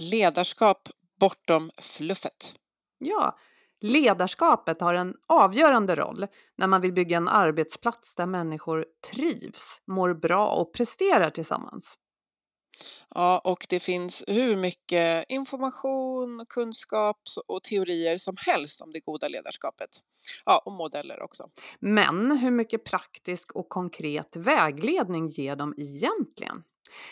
Ledarskap bortom fluffet. Ja, ledarskapet har en avgörande roll när man vill bygga en arbetsplats där människor trivs, mår bra och presterar tillsammans. Ja, och det finns hur mycket information, kunskap och teorier som helst om det goda ledarskapet. Ja, och modeller också. Men hur mycket praktisk och konkret vägledning ger de egentligen?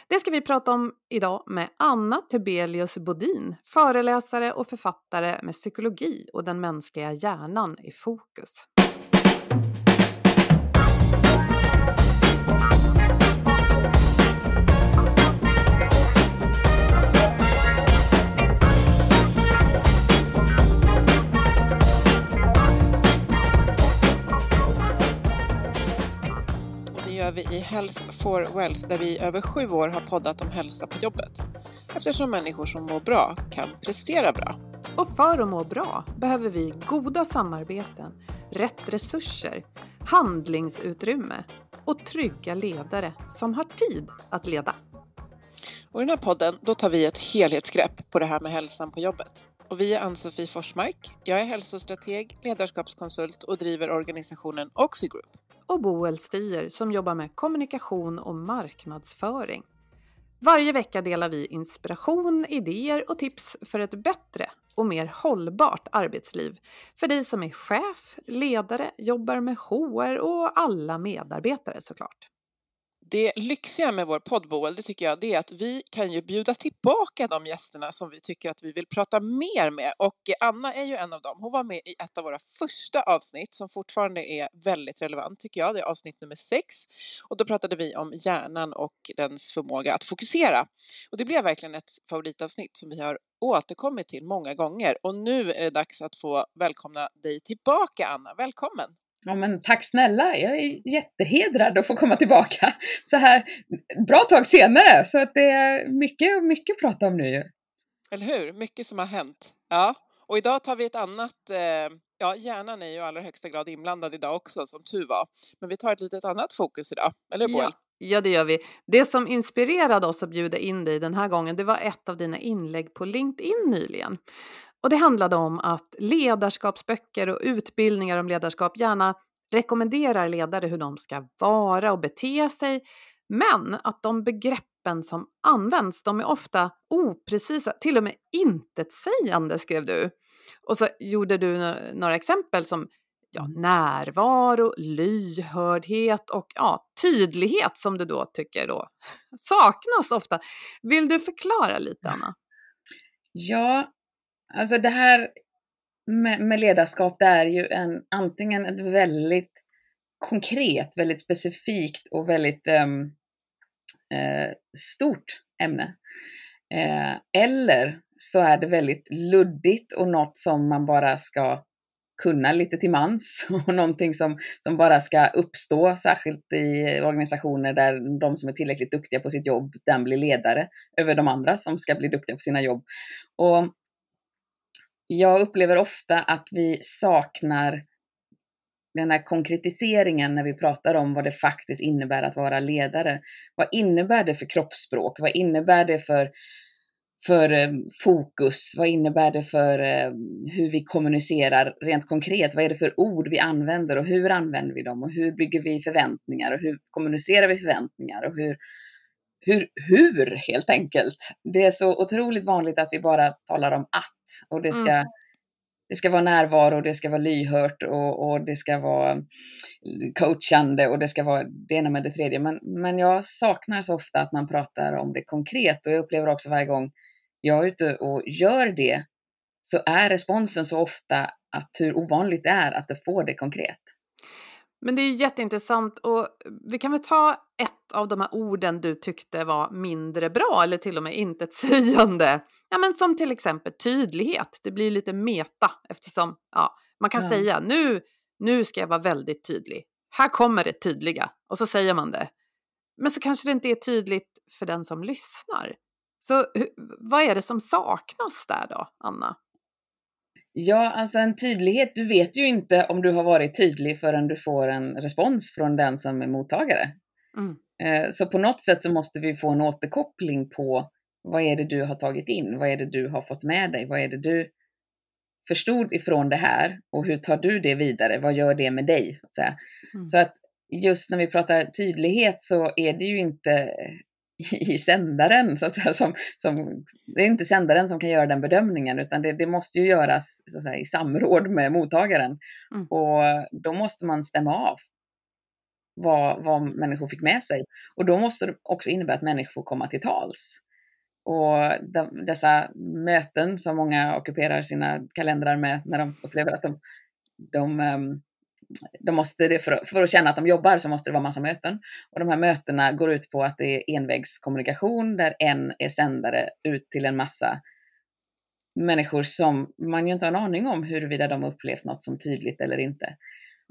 Det ska vi prata om idag med Anna Tebelius Bodin, föreläsare och författare med psykologi och den mänskliga hjärnan i fokus. Gör vi i Health for Wealth där vi i över sju år har poddat om hälsa på jobbet. Eftersom människor som mår bra kan prestera bra. Och för att må bra behöver vi goda samarbeten, rätt resurser, handlingsutrymme och trygga ledare som har tid att leda. Och i den här podden då tar vi ett helhetsgrepp på det här med hälsan på jobbet. Och vi är Ann-Sofie Forsmark. Jag är hälsostrateg, ledarskapskonsult och driver organisationen Oxigroup och Boel Stier som jobbar med kommunikation och marknadsföring. Varje vecka delar vi inspiration, idéer och tips för ett bättre och mer hållbart arbetsliv för dig som är chef, ledare, jobbar med HR och alla medarbetare såklart. Det lyxiga med vår poddboel, det tycker jag, det är att vi kan ju bjuda tillbaka de gästerna som vi tycker att vi vill prata mer med. Och Anna är ju en av dem. Hon var med i ett av våra första avsnitt som fortfarande är väldigt relevant tycker jag. Det är avsnitt nummer sex. Och då pratade vi om hjärnan och dens förmåga att fokusera. Och det blev verkligen ett favoritavsnitt som vi har återkommit till många gånger. Och nu är det dags att få välkomna dig tillbaka, Anna. Välkommen! Ja, men tack snälla, jag är jättehedrad att få komma tillbaka så här bra tag senare. Så att det är mycket, mycket att prata om nu. Eller hur? Mycket som har hänt. Ja, och idag tar vi ett annat, eh, ja hjärnan är ju i allra högsta grad inblandad idag också som tur var. Men vi tar ett litet annat fokus idag, eller hur ja. Ja, det gör vi. Det som inspirerade oss att bjuda in dig den här gången, det var ett av dina inlägg på LinkedIn nyligen. Och det handlade om att ledarskapsböcker och utbildningar om ledarskap gärna rekommenderar ledare hur de ska vara och bete sig, men att de begreppen som används, de är ofta oprecisa, till och med intetsägande, skrev du. Och så gjorde du några exempel som ja, närvaro, lyhördhet och ja, tydlighet som du då tycker då saknas ofta. Vill du förklara lite, Anna? Ja, Alltså det här med, med ledarskap, det är ju en, antingen ett väldigt konkret, väldigt specifikt och väldigt um, uh, stort ämne. Uh, eller så är det väldigt luddigt och något som man bara ska kunna lite till mans och någonting som, som bara ska uppstå, särskilt i organisationer där de som är tillräckligt duktiga på sitt jobb, den blir ledare över de andra som ska bli duktiga på sina jobb. Och jag upplever ofta att vi saknar den här konkretiseringen när vi pratar om vad det faktiskt innebär att vara ledare. Vad innebär det för kroppsspråk? Vad innebär det för, för eh, fokus? Vad innebär det för eh, hur vi kommunicerar rent konkret? Vad är det för ord vi använder och hur använder vi dem? Och hur bygger vi förväntningar och hur kommunicerar vi förväntningar? Och hur, hur, hur helt enkelt. Det är så otroligt vanligt att vi bara talar om att och det ska, mm. det ska vara närvaro, det ska vara lyhört och, och det ska vara coachande och det ska vara det ena med det tredje. Men, men jag saknar så ofta att man pratar om det konkret och jag upplever också varje gång jag är ute och gör det så är responsen så ofta att hur ovanligt det är att du får det konkret. Men det är jätteintressant och vi kan väl ta ett av de här orden du tyckte var mindre bra eller till och med intetsägande. Ja, men som till exempel tydlighet. Det blir lite meta eftersom ja, man kan ja. säga nu, nu ska jag vara väldigt tydlig. Här kommer det tydliga och så säger man det. Men så kanske det inte är tydligt för den som lyssnar. Så vad är det som saknas där då, Anna? Ja, alltså en tydlighet, du vet ju inte om du har varit tydlig förrän du får en respons från den som är mottagare. Mm. Eh, så på något sätt så måste vi få en återkoppling på vad är det du har tagit in? Vad är det du har fått med dig? Vad är det du förstod ifrån det här och hur tar du det vidare? Vad gör det med dig? Så att, säga. Mm. Så att just när vi pratar tydlighet så är det ju inte i sändaren, så att säga, som, som, det är inte sändaren som kan göra den bedömningen, utan det, det måste ju göras så att säga, i samråd med mottagaren. Mm. Och då måste man stämma av vad, vad människor fick med sig. Och då måste det också innebära att människor får komma till tals. Och de, dessa möten som många ockuperar sina kalendrar med när de upplever att de, de, ehm, de måste det för, för, att känna att de jobbar så måste det vara massa möten. Och de här mötena går ut på att det är envägskommunikation där en är sändare ut till en massa människor som man ju inte har en aning om huruvida de upplevt något som tydligt eller inte.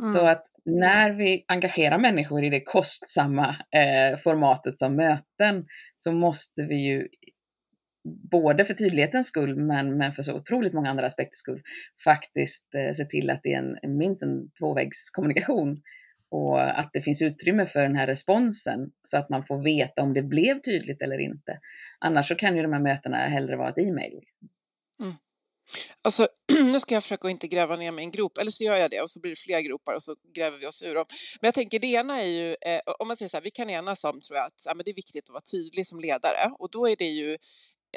Mm. Så att när vi engagerar människor i det kostsamma eh, formatet som möten så måste vi ju både för tydlighetens skull men, men för så otroligt många andra aspekters skull faktiskt eh, se till att det är en, minst en tvåvägskommunikation och att det finns utrymme för den här responsen så att man får veta om det blev tydligt eller inte. Annars så kan ju de här mötena hellre vara ett e-mail. Liksom. Mm. Alltså, nu ska jag försöka att inte gräva ner mig i en grop, eller så gör jag det och så blir det fler gropar och så gräver vi oss ur dem. Men jag tänker det ena är ju, eh, om man säger så här, vi kan enas om tror jag att ja, men det är viktigt att vara tydlig som ledare och då är det ju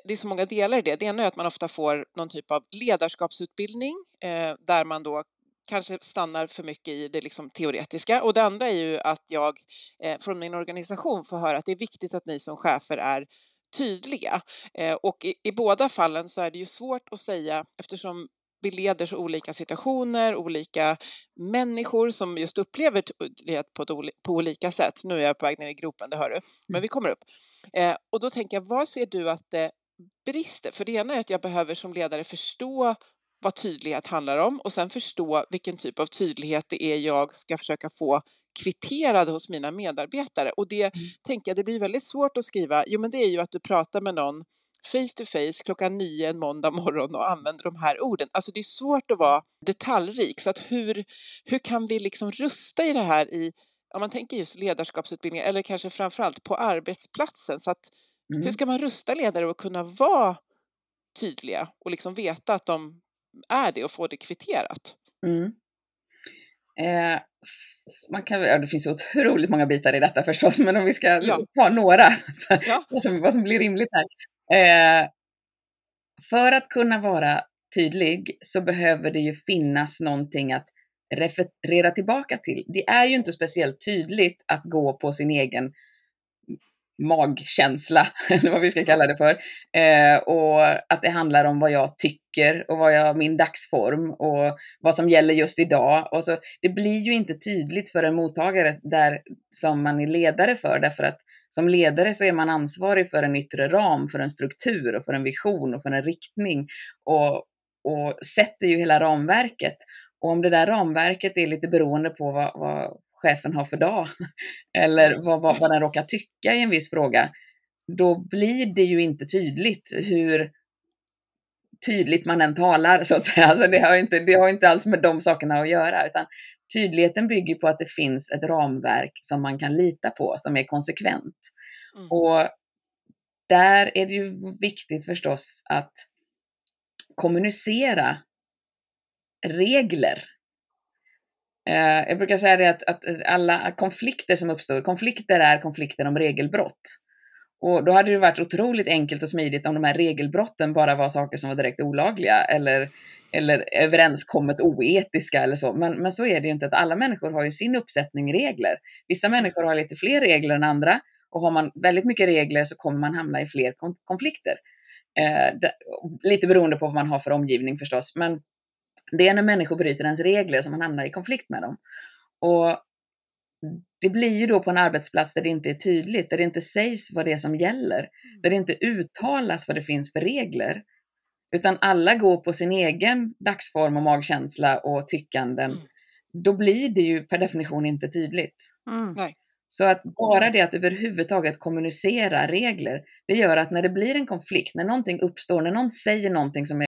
det är så många delar i det. Det ena är att man ofta får någon typ av ledarskapsutbildning eh, där man då kanske stannar för mycket i det liksom teoretiska. Och det andra är ju att jag eh, från min organisation får höra att det är viktigt att ni som chefer är tydliga. Eh, och i, i, båda fallen så är det ju svårt att säga eftersom vi leder så olika situationer, olika människor som just upplever tydlighet på, på olika sätt. Nu är jag på väg ner i gropen, det hör du, men mm. vi kommer upp. Eh, och då tänker jag, var ser du att det brister? För det ena är att jag behöver som ledare förstå vad tydlighet handlar om och sen förstå vilken typ av tydlighet det är jag ska försöka få kvitterad hos mina medarbetare. Och det mm. tänker jag, det blir väldigt svårt att skriva, jo men det är ju att du pratar med någon face to face klockan nio en måndag morgon och använder de här orden. Alltså det är svårt att vara detaljrik, så att hur, hur kan vi liksom rusta i det här i, om man tänker just ledarskapsutbildning eller kanske framförallt på arbetsplatsen, så att mm. hur ska man rusta ledare att kunna vara tydliga och liksom veta att de är det och få det kvitterat? Mm. Eh, man kan, ja, det finns otroligt många bitar i detta förstås, men om vi ska ja. ta några, så, ja. vad, som, vad som blir rimligt här. Eh, för att kunna vara tydlig så behöver det ju finnas någonting att referera tillbaka till. Det är ju inte speciellt tydligt att gå på sin egen magkänsla, eller vad vi ska kalla det för. Eh, och att det handlar om vad jag tycker och vad jag, min dagsform och vad som gäller just idag. Och så, det blir ju inte tydligt för en mottagare där, som man är ledare för, därför att som ledare så är man ansvarig för en yttre ram, för en struktur och för en vision och för en riktning och, och sätter ju hela ramverket. Och om det där ramverket är lite beroende på vad, vad chefen har för dag eller vad, vad, vad den råkar tycka i en viss fråga, då blir det ju inte tydligt hur tydligt man än talar så att säga. Alltså det, har inte, det har inte alls med de sakerna att göra utan tydligheten bygger på att det finns ett ramverk som man kan lita på som är konsekvent. Mm. Och där är det ju viktigt förstås att kommunicera regler Eh, jag brukar säga det att, att, alla konflikter som uppstår, konflikter är konflikter om regelbrott. Och då hade det varit otroligt enkelt och smidigt om de här regelbrotten bara var saker som var direkt olagliga eller, eller överenskommet oetiska eller så. Men, men så är det ju inte, att alla människor har ju sin uppsättning regler. Vissa människor har lite fler regler än andra och har man väldigt mycket regler så kommer man hamna i fler konflikter. Eh, lite beroende på vad man har för omgivning förstås. Men det är när människor bryter ens regler som man hamnar i konflikt med dem. Och det blir ju då på en arbetsplats där det inte är tydligt, där det inte sägs vad det är som gäller, mm. där det inte uttalas vad det finns för regler, utan alla går på sin egen dagsform och magkänsla och tyckanden, mm. då blir det ju per definition inte tydligt. Mm. Så att bara det att överhuvudtaget kommunicera regler, det gör att när det blir en konflikt, när någonting uppstår, när någon säger någonting som är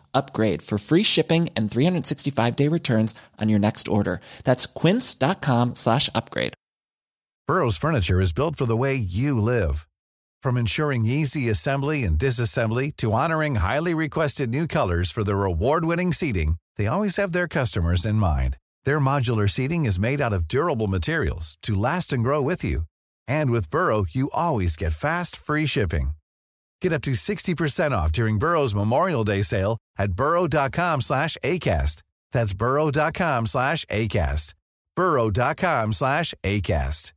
upgrade for free shipping and 365 day returns on your next order. That's quince.com slash upgrade. Burrow's furniture is built for the way you live. From ensuring easy assembly and disassembly to honoring highly requested new colors for their award winning seating, they always have their customers in mind. Their modular seating is made out of durable materials to last and grow with you. And with Burrow, you always get fast, free shipping. Get up to 60% off during Burrow's Memorial Day sale at burrow.com slash ACAST. That's burrow.com slash ACAST. burrow.com slash ACAST.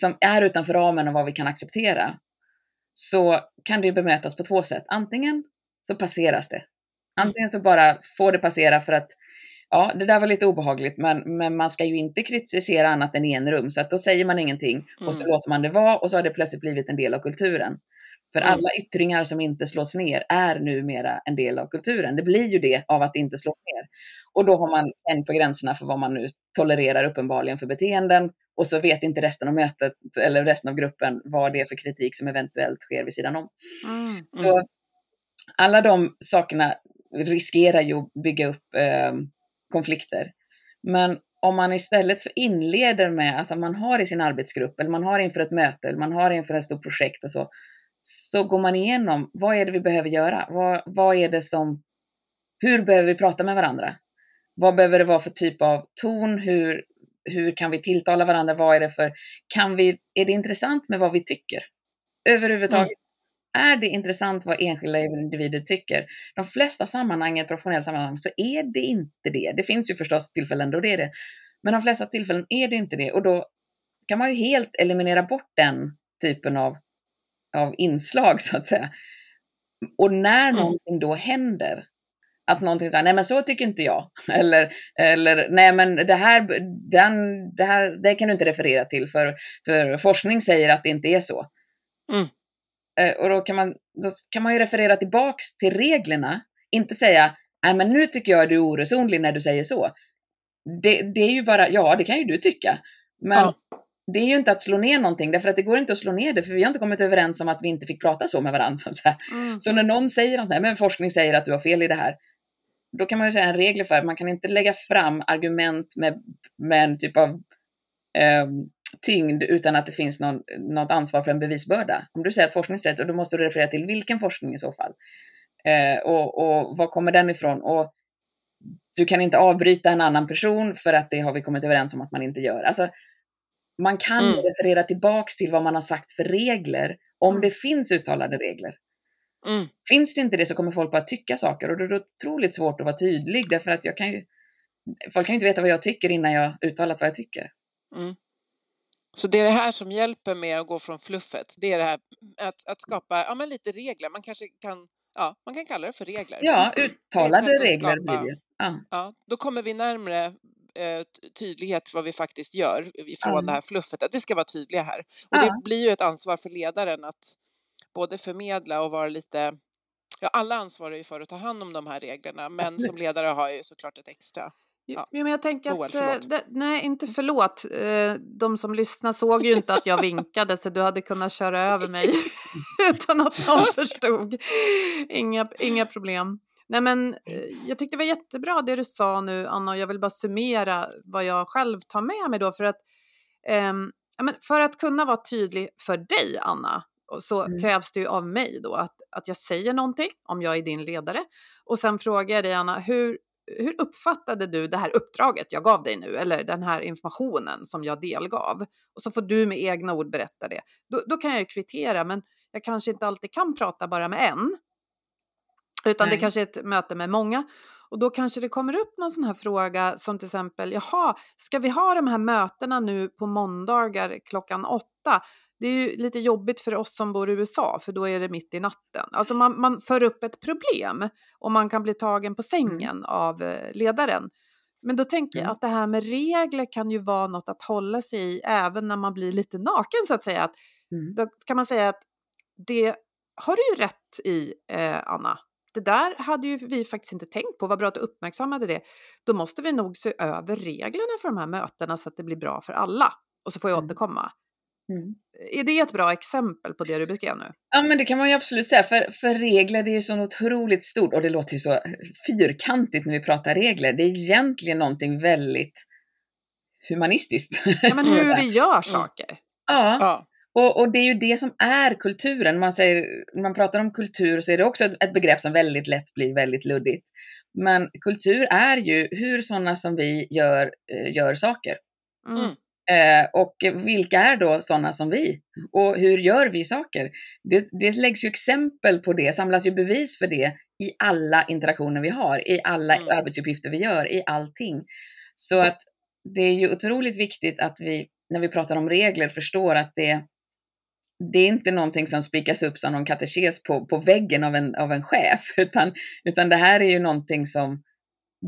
som är utanför ramen av vad vi kan acceptera, så kan det bemötas på två sätt. Antingen så passeras det. Antingen så bara får det passera för att ja, det där var lite obehagligt, men, men man ska ju inte kritisera annat än i en rum, så att då säger man ingenting och så Mm. låter man det vara och så har det plötsligt blivit en del av kulturen. För Mm. alla yttringar som inte slås ner är numera en del av kulturen. Det blir ju det av att det inte slås ner. Och då har man en på gränserna för vad man nu tolererar uppenbarligen för beteenden och så vet inte resten av mötet eller resten av gruppen vad det är för kritik som eventuellt sker vid sidan om. Mm. Så alla de sakerna riskerar ju att bygga upp eh, konflikter. Men om man istället för inleder med, alltså man har i sin arbetsgrupp eller man har inför ett möte eller man har inför ett stort projekt och så, så går man igenom vad är det vi behöver göra? Vad, vad är det som, hur behöver vi prata med varandra? Vad behöver det vara för typ av ton? Hur, hur kan vi tilltala varandra? Vad är det för, kan vi, är det intressant med vad vi tycker? Överhuvudtaget. Är det intressant vad enskilda individer tycker? De flesta sammanhang, i ett professionellt sammanhang, så är det inte det. Det finns ju förstås tillfällen då det är det. Men de flesta tillfällen är det inte det. Och då kan man ju helt eliminera bort den typen av, av inslag, så att säga. Och när någonting då händer, att någonting säger, nej men så tycker inte jag. Eller, eller nej men det här, den, det här det kan du inte referera till för, för forskning säger att det inte är så. Mm. Eh, Och då kan, man, då kan man ju referera tillbaks till reglerna, inte säga, nej men nu tycker jag du är oresonlig när du säger så. Det, det är ju bara, ja det kan ju du tycka. Men Ja. det är ju inte att slå ner någonting, därför att det går inte att slå ner det, för vi har inte kommit överens om att vi inte fick prata så med varandra. Så. Mm. så när någon säger att nej, men forskning säger att du har fel i det här, då kan man ju säga en regel för att man kan inte lägga fram argument med, med en typ av eh, tyngd utan att det finns någon, något ansvar för en bevisbörda. Om du säger att forskning säger så, då måste du referera till vilken forskning i så fall. Eh, och, och var kommer den ifrån? Och du kan inte avbryta en annan person för att det har vi kommit överens om att man inte gör. Alltså, man kan Mm. referera tillbaks till vad man har sagt för regler om Mm. det finns uttalade regler. Mm. Finns det inte det så kommer folk bara tycka saker och då är det otroligt svårt att vara tydlig därför att jag kan ju Folk kan ju inte veta vad jag tycker innan jag uttalat vad jag tycker. Mm. Så det är det här som hjälper med att gå från fluffet. Det är det här att, att skapa ja, men lite regler. Man kanske kan, ja, man kan kalla det för regler. Ja, uttalade regler skapa- blir det. Ja. Ja, då kommer vi närmre eh, ty- tydlighet vad vi faktiskt gör ifrån Ja. det här fluffet. Att det ska vara tydliga här. Och Ja. det blir ju ett ansvar för ledaren att både förmedla och vara lite Ja, alla ansvarar ju för att ta hand om de här reglerna, men Absolut. som ledare har jag ju såklart ett extra. Ja. Men jag tänker Joel, att, eh, det, nej inte förlåt, Eh, de som lyssnar såg ju inte att jag vinkade så du hade kunnat köra över mig utan att de förstod. Inga, inga problem. Nej men eh, jag tyckte det var jättebra det du sa nu Anna och jag vill bara summera vad jag själv tar med mig då för att men för att kunna vara tydlig för dig Anna så Mm. krävs det ju av mig då att, att jag säger någonting om jag är din ledare och sen frågar jag dig Anna hur, hur uppfattade du det här uppdraget jag gav dig nu eller den här informationen som jag delgav? Och så får du med egna ord berätta det. Då, då kan jag ju kvittera, men jag kanske inte alltid kan prata bara med en. Utan Nej. det kanske är ett möte med många. Och då kanske det kommer upp någon sån här fråga som till exempel, jaha, ska vi ha de här mötena nu på måndagar klockan åtta? Det är ju lite jobbigt för oss som bor i USA, för då är det mitt i natten. Alltså man, man för upp ett problem och man kan bli tagen på sängen av eh, ledaren. Men då tänker jag Mm. att det här med regler kan ju vara något att hålla sig i även när man blir lite naken så att säga. Att Mm. då kan man säga att det har du ju rätt i, eh, Anna. Det där hade ju vi faktiskt inte tänkt på. Vad bra att du uppmärksammade det. Då måste vi nog se över reglerna för de här mötena så att det blir bra för alla. Och så får jag Mm. återkomma. Mm. Är det ett bra exempel på det du beskrev nu? Ja, men det kan man ju absolut säga, för, för regler det är ju så otroligt stort och det låter ju så fyrkantigt när vi pratar regler. Det är egentligen någonting väldigt humanistiskt. Ja, men hur vi gör saker. ja, Ja. och, och det är ju det som är kulturen. Man, säger, när man pratar om kultur så är det också ett, ett begrepp som väldigt lätt blir väldigt luddigt. Men kultur är ju hur sådana som vi gör, eh, gör saker. Mm. Eh, och vilka är då sådana som vi? Och hur gör vi saker? Det, det läggs ju exempel på det, samlas ju bevis för det i alla interaktioner vi har, i alla Mm. arbetsuppgifter vi gör, i allting. Så att det är ju otroligt viktigt att vi, när vi pratar om regler, förstår att det, det är inte någonting som spikas upp som någon katekes på, på väggen av en, av en chef, utan, utan det här är ju någonting som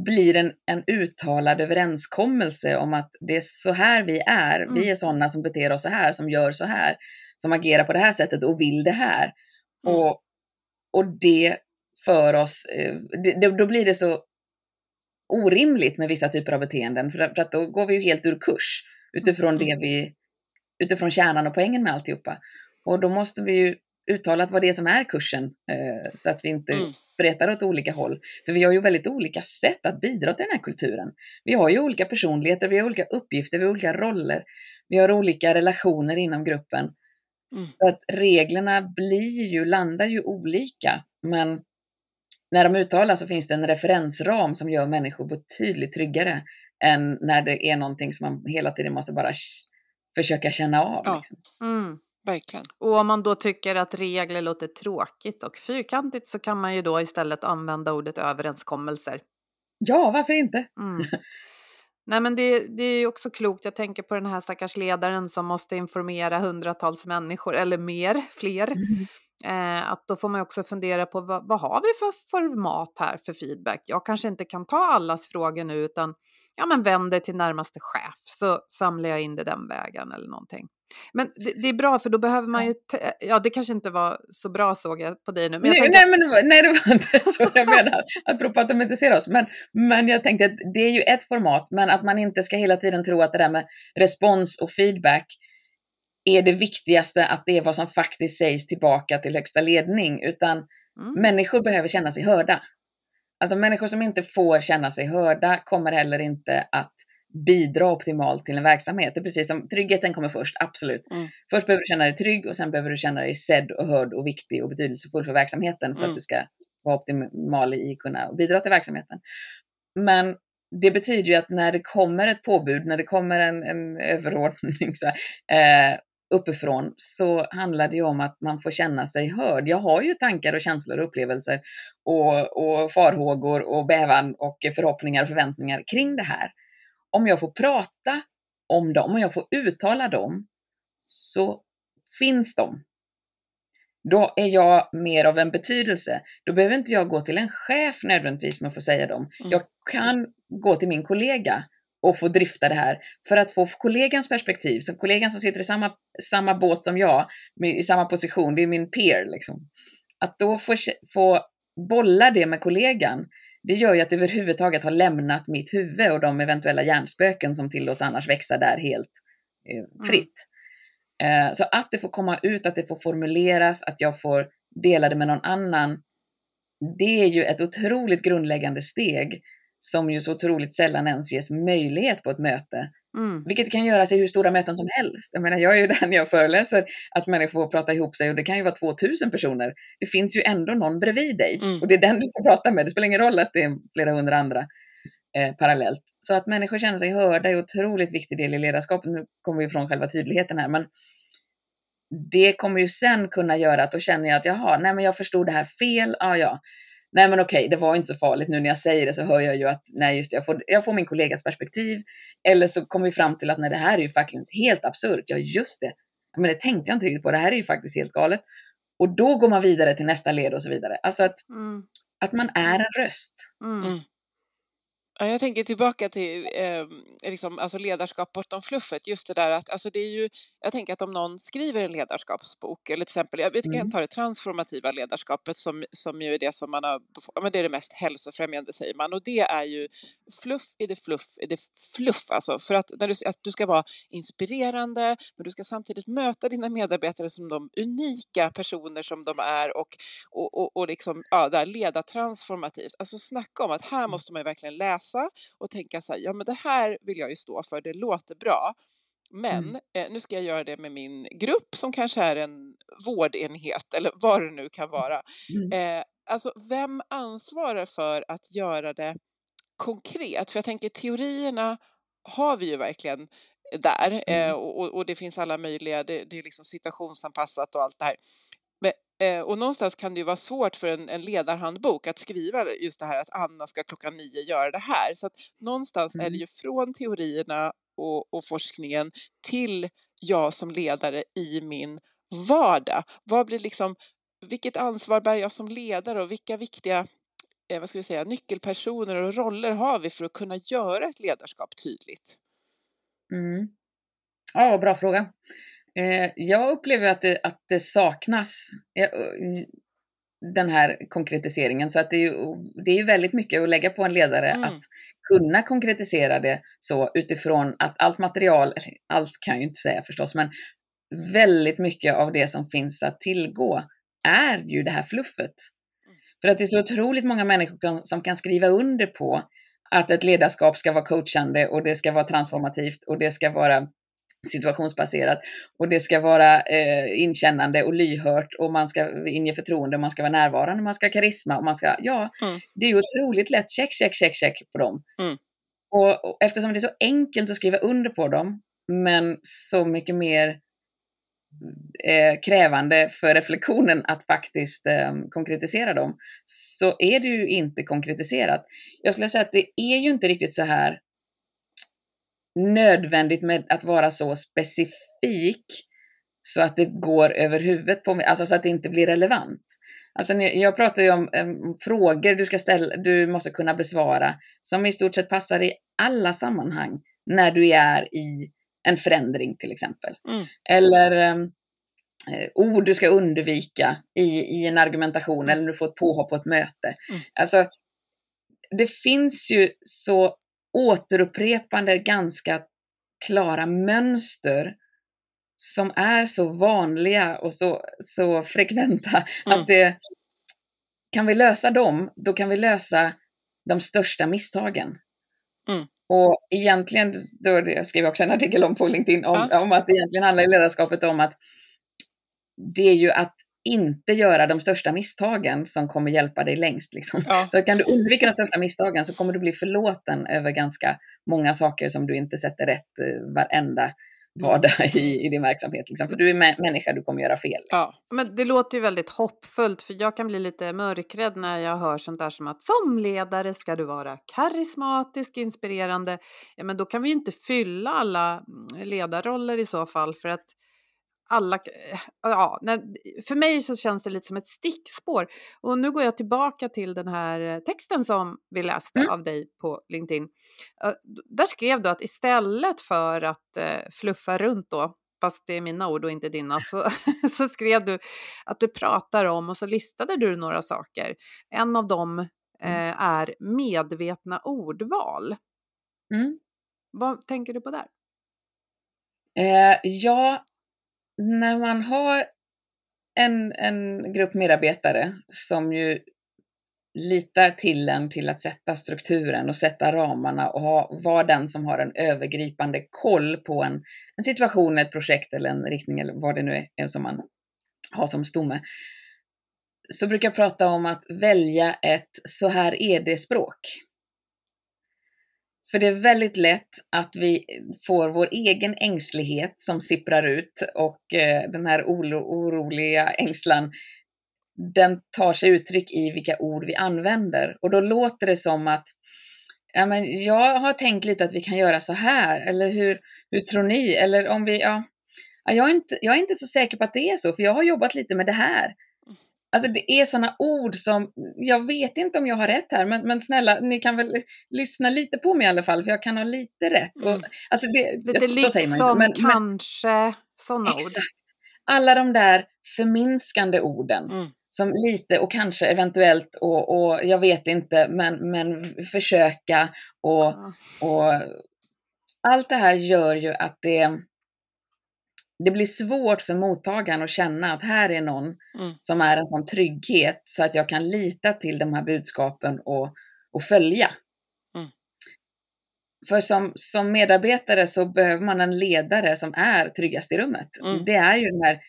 blir en, en uttalad överenskommelse om att det är så här vi är. Mm. Vi är sådana som beter oss så här, som gör så här, som agerar på det här sättet och vill det här. Mm. Och, och det för oss, eh, det, då blir det så orimligt med vissa typer av beteenden för, för att då går vi ju helt ur kurs utifrån det vi, utifrån kärnan och poängen med alltihopa. Och då måste vi ju uttala vad det är som är kursen eh, så att vi inte Mm. spretar åt olika håll. För vi har ju väldigt olika sätt att bidra till den här kulturen. Vi har ju olika personligheter, vi har olika uppgifter, vi har olika roller, vi har olika relationer inom gruppen. Mm. Så att reglerna blir ju, landar ju olika, men när de uttalas så finns det en referensram som gör människor betydligt tryggare än när det är någonting som man hela tiden måste bara försöka känna av. Ja. Liksom. Mm. Verkligen. Och om man då tycker att regler låter tråkigt och fyrkantigt så kan man ju då istället använda ordet överenskommelser. ja, varför inte? Mm. Nej men det, det är ju också klokt, jag tänker på den här stackars ledaren som måste informera hundratals människor, eller mer, fler. Eh, att då får man också fundera på vad, vad har vi för format här för feedback? Jag kanske inte kan ta allas frågor nu utan ja, men vänd dig till närmaste chef så samlar jag in det den vägen eller någonting. Men det, det är bra för då behöver man ju, ja det kanske inte var så bra såg jag på dig nu. Men Nej, tänker, nej, men, det var- nej, det var inte så jag menar, apropå att de inte ser oss. Men, men jag tänkte att det är ju ett format, men att man inte ska hela tiden tro att det där med respons och feedback är det viktigaste, att det är vad som faktiskt sägs tillbaka till högsta ledning, utan mm, människor behöver känna sig hörda. Alltså människor som inte får känna sig hörda kommer heller inte att bidra optimalt till en verksamhet. Det är precis som tryggheten kommer först, absolut. Mm. Först behöver du känna dig trygg och sen behöver du känna dig sedd och hörd och viktig och betydelsefull för verksamheten för Mm. att du ska vara optimal i kunna bidra till verksamheten. Men det betyder ju att när det kommer ett påbud, när det kommer en, en överordning så här, eh, uppifrån så handlar det ju om att man får känna sig hörd. Jag har ju tankar och känslor och upplevelser och, och farhågor och bävan och förhoppningar och förväntningar kring det här. Om jag får prata om dem, om jag får uttala dem, så finns de. Då är jag mer av en betydelse. Då behöver inte jag gå till en chef nödvändigtvis med att få säga dem. Mm. Jag kan gå till min kollega och få dryfta det här för att få kollegans perspektiv. Så kollegan som sitter i samma, samma båt som jag, med- i samma position, det är min peer. Liksom. Att då få, få bolla det med kollegan, det gör ju att det överhuvudtaget har lämnat mitt huvud och de eventuella hjärnspöken som tillåts annars växa där helt eh, fritt. Eh, så att det får komma ut, att det får formuleras, att jag får dela det med någon annan, det är ju ett otroligt grundläggande steg som ju så otroligt sällan ens ges möjlighet på ett möte. mm, Vilket kan göras i hur stora möten som helst. Jag menar, jag är ju där när jag föreläser att människor får prata ihop sig och det kan ju vara 2000 personer. Det finns ju ändå någon bredvid dig Mm. och det är den du ska prata med. Det spelar ingen roll att det är flera hundra andra eh, parallellt. Så att människor känner sig hörda är en otroligt viktig del i ledarskapet. Nu kommer vi ifrån själva tydligheten här, men det kommer ju sen kunna göra att då känner jag att jaha, nej men jag förstod det här fel, ja ja. Nej men okej, det var inte så farligt. Nu när jag säger det så hör jag ju att nej just det, jag får, jag får min kollegas perspektiv. Eller så kommer vi fram till att nej det här är ju faktiskt helt absurt. Ja just det, men det tänkte jag inte riktigt på. Det här är ju faktiskt helt galet. Och då går man vidare till nästa led och så vidare. Alltså att, Mm. att man är en röst. Mm. Mm. Ja, jag tänker tillbaka till eh, liksom, alltså ledarskap bortom fluffet. Just det där att alltså det är ju, jag tänker att om någon skriver en ledarskapsbok eller till exempel, jag vet inte, Mm. tar det transformativa ledarskapet som, som ju är det som man har, men det är det mest hälsofrämjande säger man och det är ju fluff i det fluff i det fluff alltså för att, när du, att du ska vara inspirerande men du ska samtidigt möta dina medarbetare som de unika personer som de är och, och, och, och liksom, ja, där leda transformativt. Alltså snacka om att här måste man ju verkligen läsa och tänka så här, ja men det här vill jag ju stå för, det låter bra. Men Mm. eh, nu ska jag göra det med min grupp som kanske är en vårdenhet eller vad det nu kan vara. Mm. Eh, alltså vem ansvarar för att göra det konkret? För jag tänker teorierna har vi ju verkligen där eh, Mm. och, och- och det finns alla möjliga, det, det är liksom situationsanpassat och allt det här. Eh, och någonstans kan det ju vara svårt för en, en ledarhandbok att skriva just det här att Anna ska klockan nio göra det här. Så att någonstans är det Mm. ju från teorierna och, och forskningen till jag som ledare i min vardag. Vad blir liksom, vilket ansvar bär jag som ledare och vilka viktiga eh, vad ska vi säga, nyckelpersoner och roller har vi för att kunna göra ett ledarskap tydligt? Mm. Ja, bra fråga. Eh, jag upplever att det, att det saknas eh, den här konkretiseringen. Så att det är ju det är väldigt mycket att lägga på en ledare Mm. att kunna konkretisera det så utifrån att allt material, allt kan jag ju inte säga förstås, men väldigt mycket av det som finns att tillgå är ju det här fluffet. För att det är så otroligt många människor som kan skriva under på att ett ledarskap ska vara coachande och det ska vara transformativt och det ska vara situationsbaserat och det ska vara eh, inkännande och lyhört och man ska inge förtroende, man ska vara närvarande, man ska ha karisma och man ska, ja, Mm. det är ju otroligt lätt, check, check, check, check på dem. Mm. Och, och eftersom det är så enkelt att skriva under på dem, men så mycket mer eh, krävande för reflektionen att faktiskt eh, konkretisera dem, så är det ju inte konkretiserat. Jag skulle säga att det är ju inte riktigt så här nödvändigt med att vara så specifik så att det går över huvudet på mig, alltså så att det inte blir relevant. Alltså jag pratar ju om em, frågor du ska ställa, du måste kunna besvara som i stort sett passar i alla sammanhang när du är i en förändring till exempel. Mm. Eller eh, ord du ska undvika i, i en argumentation Mm. eller när du får ett påhopp på ett möte. Mm. Alltså, det finns ju så återupprepande ganska klara mönster som är så vanliga och så, så frekventa Mm. att det, kan vi lösa dem, då kan vi lösa de största misstagen. Mm. Och egentligen, då, jag skrev också en artikel om på LinkedIn om, Ja. om att egentligen handlar ledarskapet om att det är ju att inte göra de största misstagen som kommer hjälpa dig längst. Liksom. Ja. Så kan du undvika de största misstagen så kommer du bli förlåten över ganska många saker som du inte sätter rätt eh, varenda vardag i, i din verksamhet. Liksom. För du är mä- människa, du kommer göra fel. Ja. Men det låter ju väldigt hoppfullt för jag kan bli lite mörkrädd när jag hör sånt där som att som ledare ska du vara karismatisk, inspirerande. Ja, men då kan vi ju inte fylla alla mm, ledarroller i så fall för att alla, eh, ja, för mig så känns det lite som ett stickspår. Och nu går jag tillbaka till den här eh, texten som vi läste Mm. av dig på LinkedIn. Där skrev du att istället för att eh, fluffa runt då, fast det är mina ord och inte dina, så, så skrev du att du pratar om och så listade du några saker. En av dem eh, är medvetna ordval. Mm. Vad tänker du på där? Eh, ja, när man har en, en grupp medarbetare som ju litar till en till att sätta strukturen och sätta ramarna och ha, vara den som har en övergripande koll på en, en situation, ett projekt eller en riktning eller vad det nu är, är som man har som stomme. Så brukar jag prata om att välja ett så här är det språk. För det är väldigt lätt att vi får vår egen ängslighet som sipprar ut och eh, den här oro, oroliga ängslan den tar sig uttryck i vilka ord vi använder. Och då låter det som att ja, men jag har tänkt lite att vi kan göra så här, eller hur, hur tror ni? Eller om vi, ja, jag, är inte, jag är inte så säker på att det är så, för jag har jobbat lite med det här. Alltså det är sådana ord som, jag vet inte om jag har rätt här, men, men snälla, ni kan väl lyssna lite på mig i alla fall, för jag kan ha lite rätt. Och, Mm. alltså det, Lite så säger man ju, liksom, men- men- kanske, sådana ord. Alla de där förminskande orden. Mm. Som lite och kanske eventuellt och, och jag vet inte men, men försöka och, Ja. och allt det här gör ju att det, det blir svårt för mottagaren att känna att här är någon Mm. som är en sån trygghet så att jag kan lita till de här budskapen och, och följa. Mm. För som, som medarbetare så behöver man en ledare som är tryggast i rummet. Mm. Det är ju den här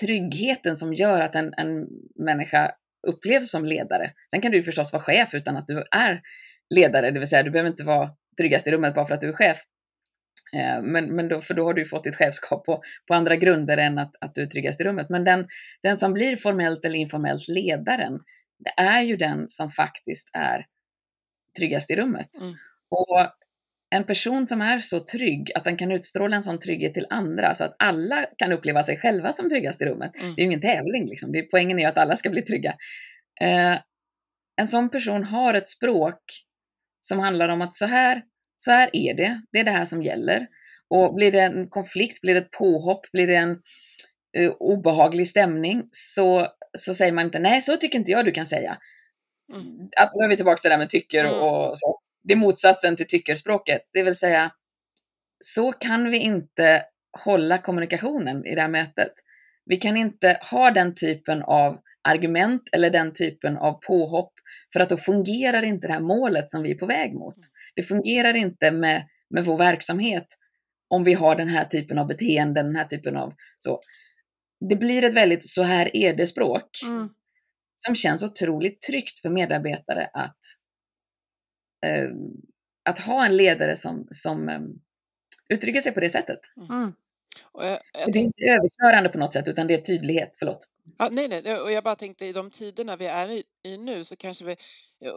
tryggheten som gör att en, en människa upplevs som ledare. Sen kan du förstås vara chef utan att du är ledare, det vill säga du behöver inte vara tryggast i rummet bara för att du är chef. Eh, Men, men då, för då har du fått ditt chefskap på, på andra grunder än att, att du är tryggast i rummet. Men den, den som blir formellt eller informellt ledaren, det är ju den som faktiskt är tryggast i rummet. Mm. Och en person som är så trygg att den kan utstråla en sån trygghet till andra så att alla kan uppleva sig själva som tryggast i rummet. Mm. Det är ju ingen tävling liksom. Det poängen är ju att alla ska bli trygga. Eh, en sån person har ett språk som handlar om att så här, så här är det. Det är det här som gäller. Och blir det en konflikt, blir det ett påhopp, blir det en eh, obehaglig stämning så, så säger man inte nej, så tycker inte jag du kan säga. Mm. Att, nu är vi tillbaka till det där med tycker Mm. och så. Det är motsatsen till tyckerspråket. Det vill säga, så kan vi inte hålla kommunikationen i det här mötet. Vi kan inte ha den typen av argument eller den typen av påhopp för att då fungerar inte det här målet som vi är på väg mot. Det fungerar inte med, med vår verksamhet om vi har den här typen av beteenden, den här typen av så. Det blir ett väldigt så här är det språk Mm. som känns otroligt tryggt för medarbetare att, eh, att ha en ledare som, som eh, uttrycker sig på det sättet. Mm. Och jag, jag Det är inte överkörande på något sätt utan det är tydlighet, förlåt. ja, nej, nej, och jag bara tänkte i de tiderna vi är i, nu så kanske vi, det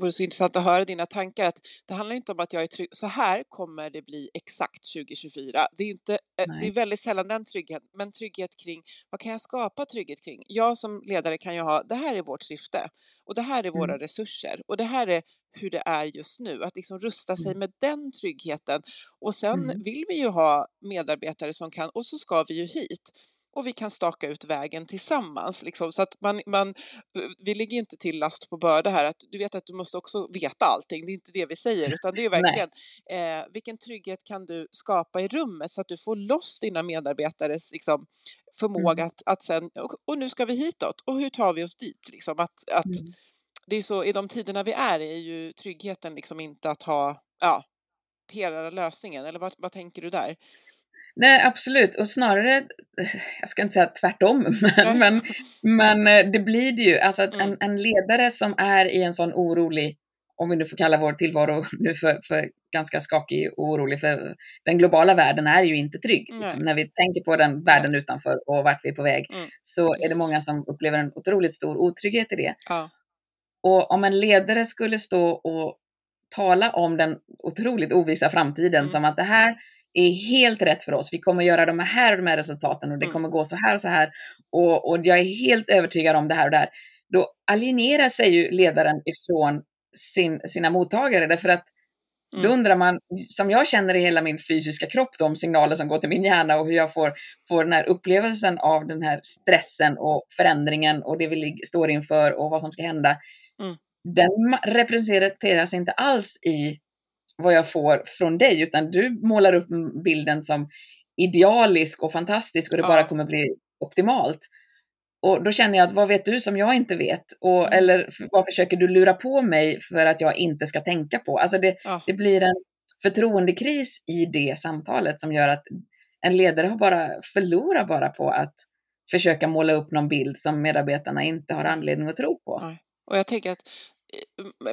vore så intressant att höra dina tankar, att det handlar inte om att jag är trygg, så här kommer det bli exakt 2024. Det är, inte, eh, det är väldigt sällan den tryggheten, men trygghet kring, vad kan jag skapa trygghet kring? Jag som ledare kan ju ha, det här är vårt syfte och det här är våra Mm. resurser och det här är hur det är just nu, att liksom rusta sig Mm. med den tryggheten. Och sen Mm. vill vi ju ha medarbetare som kan, och så ska vi ju hit och vi kan staka ut vägen tillsammans. Liksom, så att man, man, vi ligger inte till last på börda här, att du vet att du måste också veta allting, det är inte det vi säger, utan det är verkligen eh, vilken trygghet kan du skapa i rummet så att du får loss dina medarbetares liksom, förmåga Mm. att, att sen, och, och nu ska vi hitåt, och hur tar vi oss dit? Liksom, att, att Mm. det är så, i de tiderna vi är är ju tryggheten liksom inte att ha, ja, hela lösningen, eller vad, vad tänker du där? Nej, absolut. Och snarare, jag ska inte säga tvärtom, men, men, men eh, det blir det ju. Alltså att en, en ledare som är i en sån orolig, om vi nu får kalla vår tillvaro nu för, för ganska skakig och orolig, för den globala världen är ju inte trygg. Liksom. När vi tänker på den världen utanför och vart vi är på väg, Mm, så är det många som upplever en otroligt stor otrygghet i det. Ja, Och om en ledare skulle stå och tala om den otroligt ovissa framtiden Mm. som att det här är helt rätt för oss. Vi kommer göra de här och de här resultaten och det Mm. kommer gå så här och så här. Och, och jag är helt övertygad om det här och det här. Då alienerar sig ju ledaren ifrån sin, sina mottagare därför att då Mm. undrar man, som jag känner i hela min fysiska kropp, de signaler som går till min hjärna och hur jag får, får den här upplevelsen av den här stressen och förändringen och det vi står inför och vad som ska hända. Mm. Den representeras inte alls i vad jag får från dig, utan du målar upp bilden som idealisk och fantastisk och det Ja. bara kommer bli optimalt. Och då känner jag att vad vet du som jag inte vet? Och, Mm. Eller vad försöker du lura på mig för att jag inte ska tänka på? Alltså det, ja, det blir en förtroendekris i det samtalet som gör att en ledare har bara, förlorar bara på att försöka måla upp någon bild som medarbetarna inte har anledning att tro på. Nej. Och jag tänker att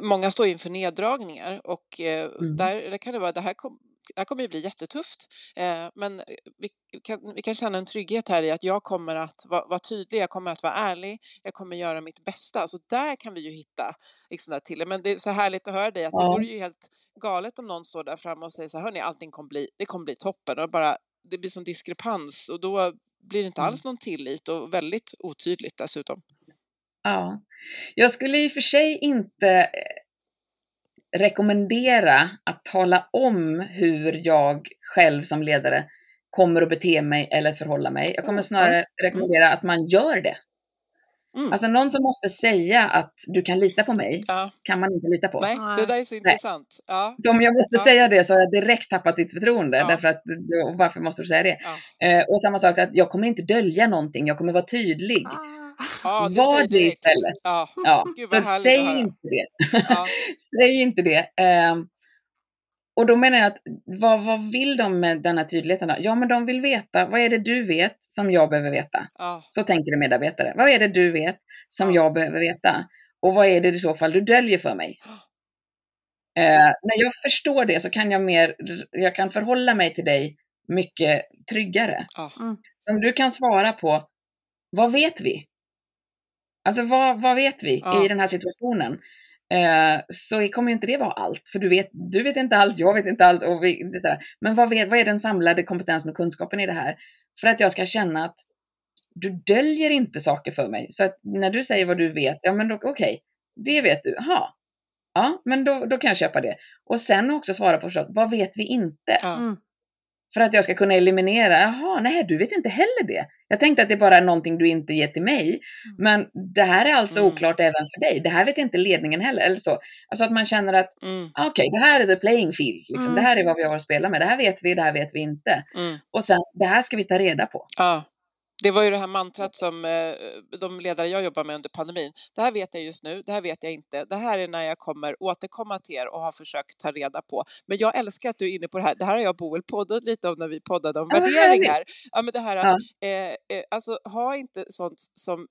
många står inför neddragningar och eh, Mm. där, där kan det vara, det här, kom, det här kommer ju bli jättetufft, eh, men vi kan, vi kan känna en trygghet här i att jag kommer att vara, vara tydlig, jag kommer att vara ärlig, jag kommer göra mitt bästa. Så där kan vi ju hitta liksom där till. Men det är så härligt att höra dig att det vore ju helt galet om någon står där framme och säger så här, hörni, allting kommer bli, det kommer bli toppen och bara, det blir sån diskrepans och då blir det inte Mm. alls någon tillit och väldigt otydligt dessutom. Ja. Jag skulle i och för sig inte eh, rekommendera att tala om hur jag själv som ledare kommer att bete mig eller förhålla mig. Jag kommer Mm, snarare rekommendera att man gör det. Mm. Alltså någon som måste säga att du kan lita på mig Ja, kan man inte lita på. nej, det där är så intressant. Ja, Så om jag måste Ja. säga det så har jag direkt tappat ditt förtroende. Ja. Därför att, och varför måste du säga det? ja. Eh, och samma sak att jag kommer inte dölja någonting, jag kommer vara tydlig. Ah. Ja det Var det direkt. istället. Ja, Ja, Gud, så säg inte det. ja, Säg inte det. Ehm, och då menar jag att vad, vad vill de med denna tydligheten? Då? Ja, men de vill veta, vad är det du vet som jag behöver veta? ja, Så tänker en medarbetare. Vad är det du vet som Ja. jag behöver veta? Och vad är det i så fall du döljer för mig? Eh, när jag förstår det så kan jag mer, jag kan förhålla mig till dig mycket tryggare. ja, Om du kan svara på, vad vet vi? Alltså vad, vad vet vi Ja. i den här situationen? Eh, så kommer ju inte det vara allt, för du vet, du vet inte allt, jag vet inte allt. Och vi, det. Men vad, vet, vad är den samlade kompetensen och kunskapen i det här? För att jag ska känna att du döljer inte saker för mig. Så att när du säger vad du vet, ja men okej, det vet du, jaha. Ja, men då, då kan jag köpa det. Och sen också svara på förstås, vad vet vi inte? ja. Mm. För att jag ska kunna eliminera, jaha, nej du vet inte heller det. Jag tänkte att det bara är någonting du inte ger till mig. Men det här är alltså Mm. oklart även för dig. Det här vet inte ledningen heller. Eller så. Alltså att man känner att, Mm, okej, det här är the playing field. Liksom. Mm. Det här är vad vi har att spela med. Det här vet vi, det här vet vi inte. mm. Och sen, det här ska vi ta reda på. Ja, det var ju det här mantrat som eh, de ledare jag jobbar med under pandemin. Det här vet jag just nu, det här vet jag inte. Det här är när jag kommer återkomma till er och har försökt ta reda på. Men jag älskar att du är inne på det här. Det här har jag och Boel poddat lite om när vi poddade om Ja, värderingar. Ja, men det här att, Ja. eh, eh, alltså ha inte sånt som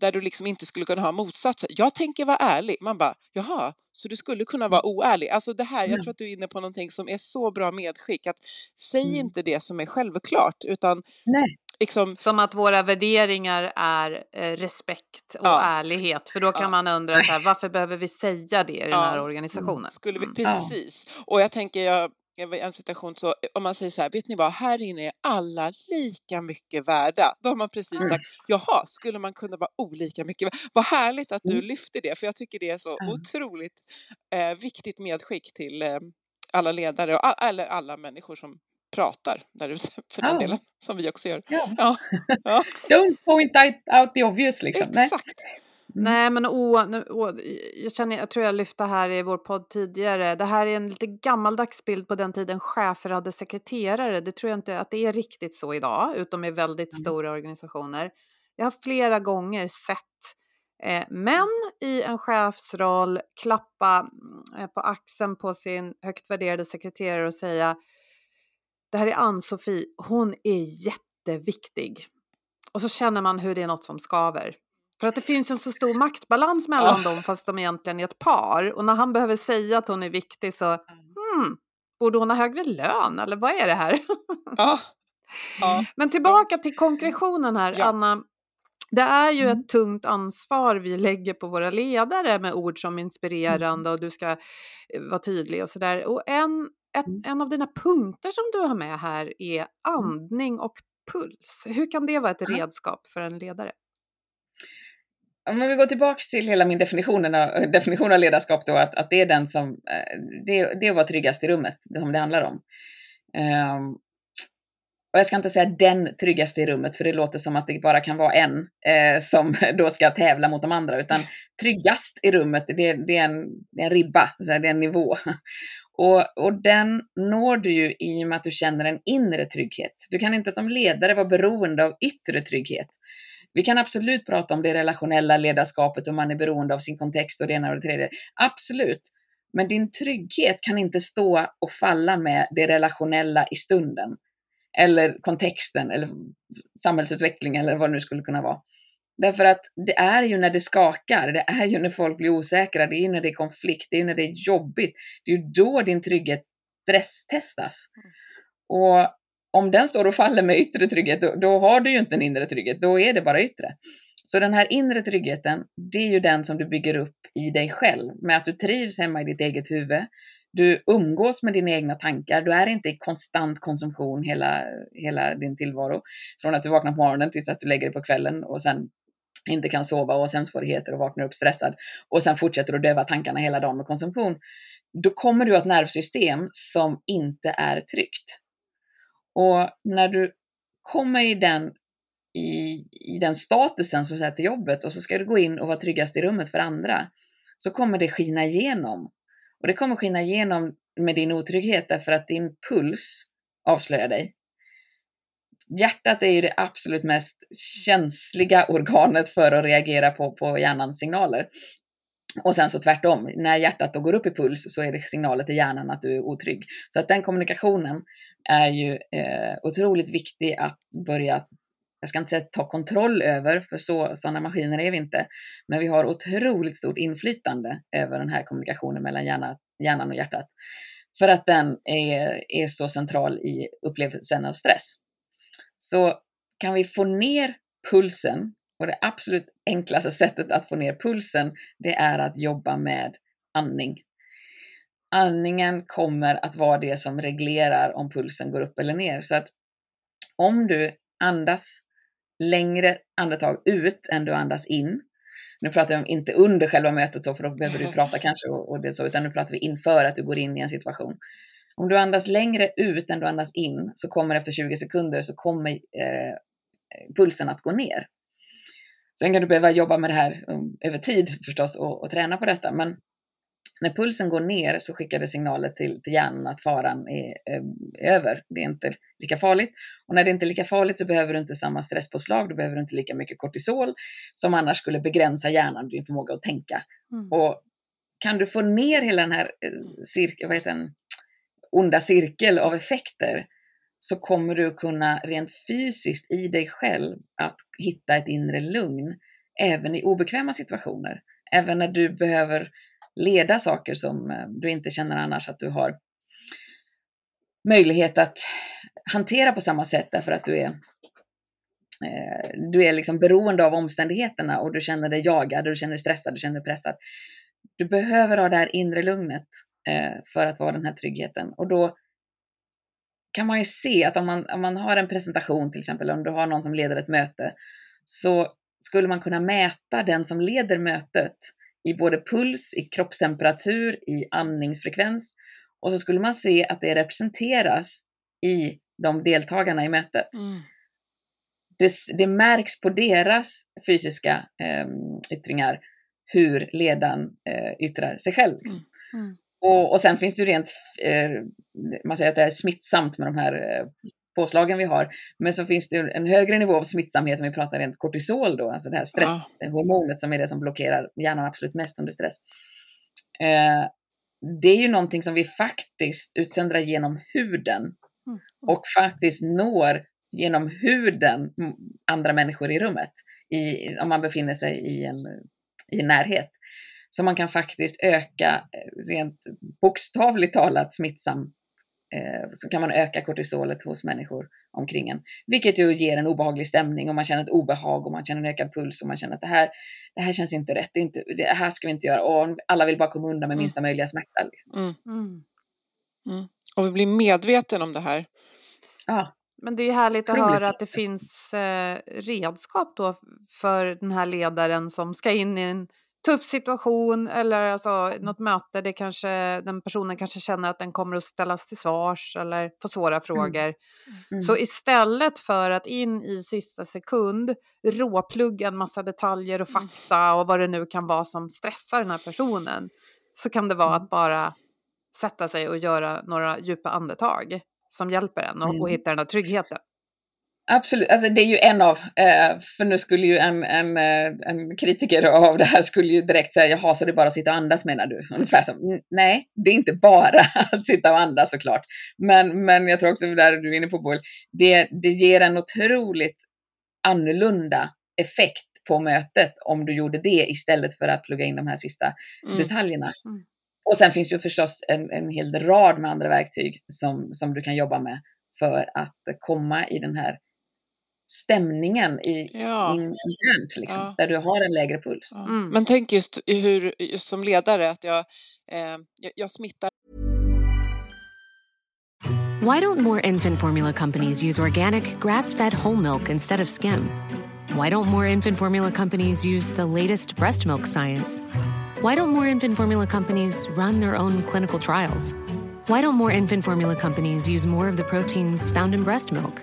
där du liksom inte skulle kunna ha motsatsen. Jag tänker vara ärlig. Man bara, jaha, så du skulle kunna vara oärlig. Alltså det här, jag Ja. tror att du är inne på någonting som är så bra medskick. Att säg Mm. inte det som är självklart, utan Nej. Liksom Som att våra värderingar är eh, respekt och Ja. ärlighet. För då kan Ja. man undra så här, varför behöver vi säga det i den Ja. här organisationen? Skulle vi, Mm. Precis. Och jag tänker, jag, i en situation så, om man säger så här, vet ni vad, här inne är alla lika mycket värda. Då har man precis Mm. sagt, jaha, skulle man kunna vara olika mycket värda? Vad härligt att du Mm. lyfter det, för jag tycker det är så otroligt eh, viktigt medskick till eh, alla ledare och all, eller alla människor som pratar där ute, för den Ja. delen, som vi också gör. Ja. Ja, ja Don't point out, the obvious liksom. Nej. exakt. Nej, men å, nu, å, jag, känner, jag tror jag lyfte här i vår podd tidigare. Det här är en lite gammaldags bild på den tiden chefer hade sekreterare. Det tror jag inte att det är riktigt så idag, utom i väldigt Mm. stora organisationer. Jag har flera gånger sett eh, män i en chefsroll klappa mm, eh, på axeln på sin högt värderade sekreterare och säga det här är Ann-Sofie, hon är jätteviktig. Och så känner man hur det är något som skaver. För att det finns en så stor maktbalans mellan dem fast de egentligen är ett par. Och när han behöver säga att hon är viktig så, hmm, borde hon ha högre lön eller vad är det här? Ja. Ja. Men tillbaka till konkretionen här, Ja. Anna. Det är ju Mm. ett tungt ansvar vi lägger på våra ledare med ord som inspirerande och du ska eh, vara tydlig och sådär. Och en, ett, Mm. en av dina punkter som du har med här är andning och puls. Hur kan det vara ett redskap för en ledare? Om vi går tillbaks till hela min definition av, definition av ledarskap då, att, att det är den som, eh, det, det vara tryggast i rummet, som det handlar om. Ehm, och jag ska inte säga den tryggaste i rummet, för det låter som att det bara kan vara en eh, som då ska tävla mot de andra, utan tryggast i rummet, det, det, är, en, det är en ribba, det är en nivå. Och, och den når du ju i och med att du känner en inre trygghet. Du kan inte som ledare vara beroende av yttre trygghet. Vi kan absolut prata om det relationella ledarskapet och man är beroende av sin kontext och det ena och det tredje. Absolut. Men din trygghet kan inte stå och falla med det relationella i stunden. Eller kontexten eller samhällsutveckling eller vad det nu skulle kunna vara. Därför att det är ju när det skakar, det är ju när folk blir osäkra, det är ju när det är konflikt, det är ju när det är jobbigt. Det är ju då din trygghet stresstestas. Och om den står och faller med yttre trygghet, då, då, har du ju inte en inre trygghet, då är det bara yttre. Så den här inre tryggheten, det är ju den som du bygger upp i dig själv, med att du trivs hemma i ditt eget huvud. Du umgås med dina egna tankar, du är inte i konstant konsumtion hela, hela din tillvaro. Från att du vaknar på morgonen tills att du lägger dig på kvällen och sen inte kan sova och har sömnsvårigheter och vaknar upp stressad och sen fortsätter att döva tankarna hela dagen med konsumtion. Då kommer du ha ett nervsystem som inte är tryggt. Och när du kommer i den, i, i den statusen så till jobbet och så ska du gå in och vara tryggast i rummet för andra, så kommer det skina igenom. Och det kommer skina igenom med din otrygghet därför att din puls avslöjar dig. Hjärtat är ju det absolut mest känsliga organet för att reagera på, på hjärnans signaler. Och sen så tvärtom, när hjärtat då går upp i puls så är det signaler till hjärnan att du är otrygg. Så att den kommunikationen är ju eh, otroligt viktig att börja, jag ska inte säga ta kontroll över, för så, sådana maskiner är vi inte, men vi har otroligt stort inflytande över den här kommunikationen mellan hjärna, hjärnan och hjärtat. För att den är, är så central i upplevelsen av stress. Så kan vi få ner pulsen och det absolut enklaste sättet att få ner pulsen, det är att jobba med andning. Andningen kommer att vara det som reglerar om pulsen går upp eller ner. Så att om du andas längre andetag ut än du andas in, nu pratar vi om inte under själva mötet så, för då behöver du prata kanske och det så, utan nu pratar vi inför att du går in i en situation. Om du andas längre ut än du andas in så kommer efter 20 sekunder så kommer eh, pulsen att gå ner. Sen kan du behöva jobba med det här um, över tid förstås och, och träna på detta. Men när pulsen går ner så skickar det signaler till, till hjärnan att faran är eh, över. Det är inte lika farligt. Och när det inte är lika farligt så behöver du inte samma stresspåslag. Du behöver inte lika mycket kortisol som annars skulle begränsa hjärnan, din förmåga att tänka. Mm. Och kan du få ner hela den här eh, cirkel, vad heter den, onda cirkel av effekter så kommer du kunna rent fysiskt i dig själv att hitta ett inre lugn även i obekväma situationer. Även när du behöver leda saker som eh, du inte känner annars att du har möjlighet att hantera på samma sätt därför att du är eh, du är liksom beroende av omständigheterna och du känner dig jagad, du känner dig stressad, du känner dig pressad. Du behöver ha det här inre lugnet för att vara den här tryggheten och då kan man ju se att om man, om man har en presentation till exempel, om du har någon som leder ett möte, så skulle man kunna mäta den som leder mötet i både puls, i kroppstemperatur, i andningsfrekvens och så skulle man se att det representeras i de deltagarna i mötet. Mm. Det, det, märks på deras fysiska eh, yttringar hur ledaren eh, yttrar sig själv. Mm. Mm. Och, och sen finns det ju rent, eh, man säger att det är smittsamt med de här eh, påslagen vi har. Men så finns det en högre nivå av smittsamhet om vi pratar rent kortisol då, alltså det här stresshormonet som är det som blockerar hjärnan absolut mest under stress. Eh, det är ju någonting som vi faktiskt utsöndrar genom huden mm. och faktiskt når genom huden andra människor i rummet i, om man befinner sig i en, i närhet. Så man kan faktiskt öka, eh, rent bokstavligt talat smittsamt, eh, så kan man öka kortisolet hos människor omkring en. Vilket ju ger en obehaglig stämning och man känner ett obehag och man känner en ökad puls och man känner att det här, det här känns inte rätt, det, inte, det här ska vi inte göra och alla vill bara komma undan med mm. minsta möjliga smärta. Liksom. Mm. Mm. mm. Och vi blir medveten om det här. Ja. Men det är härligt att höra att det finns eh, redskap då för den här ledaren som ska in i en tuff situation eller alltså mm. något möte där kanske den personen kanske känner att den kommer att ställas till svars eller få svåra mm. frågor. Mm. Så istället för att in i sista sekund råplugga en massa detaljer och mm. fakta och vad det nu kan vara som stressar den här personen så kan det vara att bara sätta sig och göra några djupa andetag som hjälper en och, och hitta den här tryggheten. Absolut, alltså det är ju en av, eh, för nu skulle ju en, en, eh, en kritiker av det här skulle ju direkt säga, jaha, så det är bara att sitta och andas menar du? Ungefär som, nej, det är inte bara att sitta och andas såklart. Men, men jag tror också, där du är inne på Boel, det, det ger en otroligt annorlunda effekt på mötet om du gjorde det istället för att plugga in de här sista Mm. detaljerna. Mm. Och sen finns ju förstås en, en hel rad med andra verktyg som, som du kan jobba med för att komma i den här stämningen i, Ja. in, internt, liksom, Ja. där du har en lägre puls. Ja. Mm. Men tänk just i hur, just som ledare, att jag, eh, jag, jag smittar Why don't more infant formula companies use organic, grass fed whole milk instead of skim? Why don't more infant formula companies use the latest breast milk science? Why don't more infant formula companies run their own clinical trials? Why don't more infant formula companies use more of the proteins found in breast milk?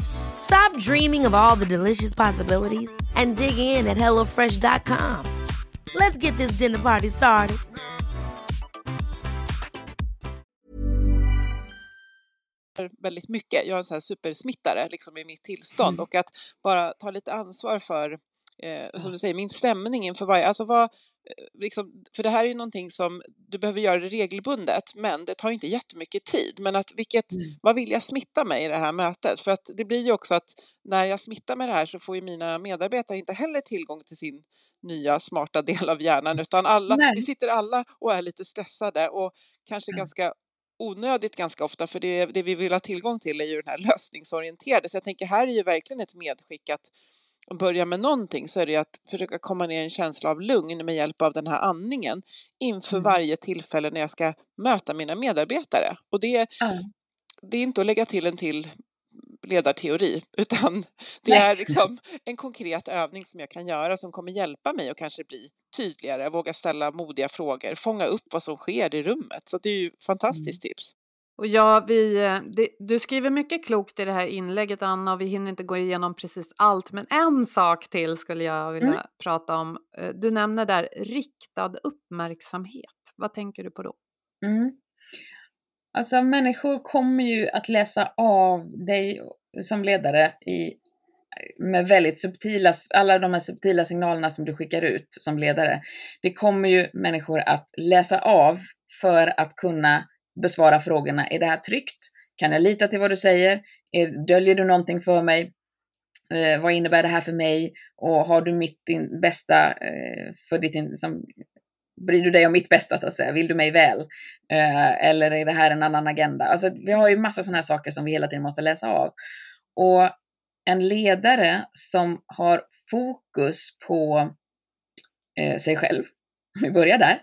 Stop dreaming of all the delicious possibilities and dig in at HelloFresh.com. Let's get this dinner party started. väldigt mycket. Jag är en sån här supersmittare liksom i mitt tillstånd och att bara ta lite ansvar för, eh, som du säger, min stämning inför varje, alltså vad, eh, liksom, för det här är ju någonting som du behöver göra det regelbundet, men det tar inte jättemycket tid. Men att vilket, Mm. vad vill jag smitta mig i det här mötet? För att det blir ju också att när jag smittar med det här så får ju mina medarbetare inte heller tillgång till sin nya smarta del av hjärnan, utan alla, Nej. vi sitter alla och är lite stressade och kanske Ja. ganska onödigt ganska ofta, för det, det vi vill ha tillgång till är ju den här lösningsorienterade. Så jag tänker här är ju verkligen ett medskick att börja med någonting så är det att försöka komma ner i en känsla av lugn med hjälp av den här andningen inför Mm. varje tillfälle när jag ska möta mina medarbetare. Och det, Ja. det är inte att lägga till en till ledarteori, utan det Nej. är liksom en konkret övning som jag kan göra som kommer hjälpa mig att kanske bli tydligare, våga ställa modiga frågor, fånga upp vad som sker i rummet. Så det är ju fantastiskt tips. Och ja, vi, eh, det, du skriver mycket klokt i det här inlägget Anna och vi hinner inte gå igenom precis allt. Men en sak till skulle jag vilja Mm. prata om. Eh, Du nämner där riktad uppmärksamhet. Vad tänker du på då? Mm. Alltså människor kommer ju att läsa av dig som ledare i, med väldigt subtila, alla de här subtila signalerna som du skickar ut som ledare. Det kommer ju människor att läsa av för att kunna besvara frågorna. Är det här tryggt? Kan jag lita till vad du säger? Är, döljer du någonting för mig? Eh, vad innebär det här för mig? Och har du mitt in, bästa eh, för ditt, in, som, bryr du dig om mitt bästa så att säga? Vill du mig väl? Eh, eller är det här en annan agenda? Alltså, vi har ju massa sådana här saker som vi hela tiden måste läsa av. Och en ledare som har fokus på eh, sig själv, vi börjar där.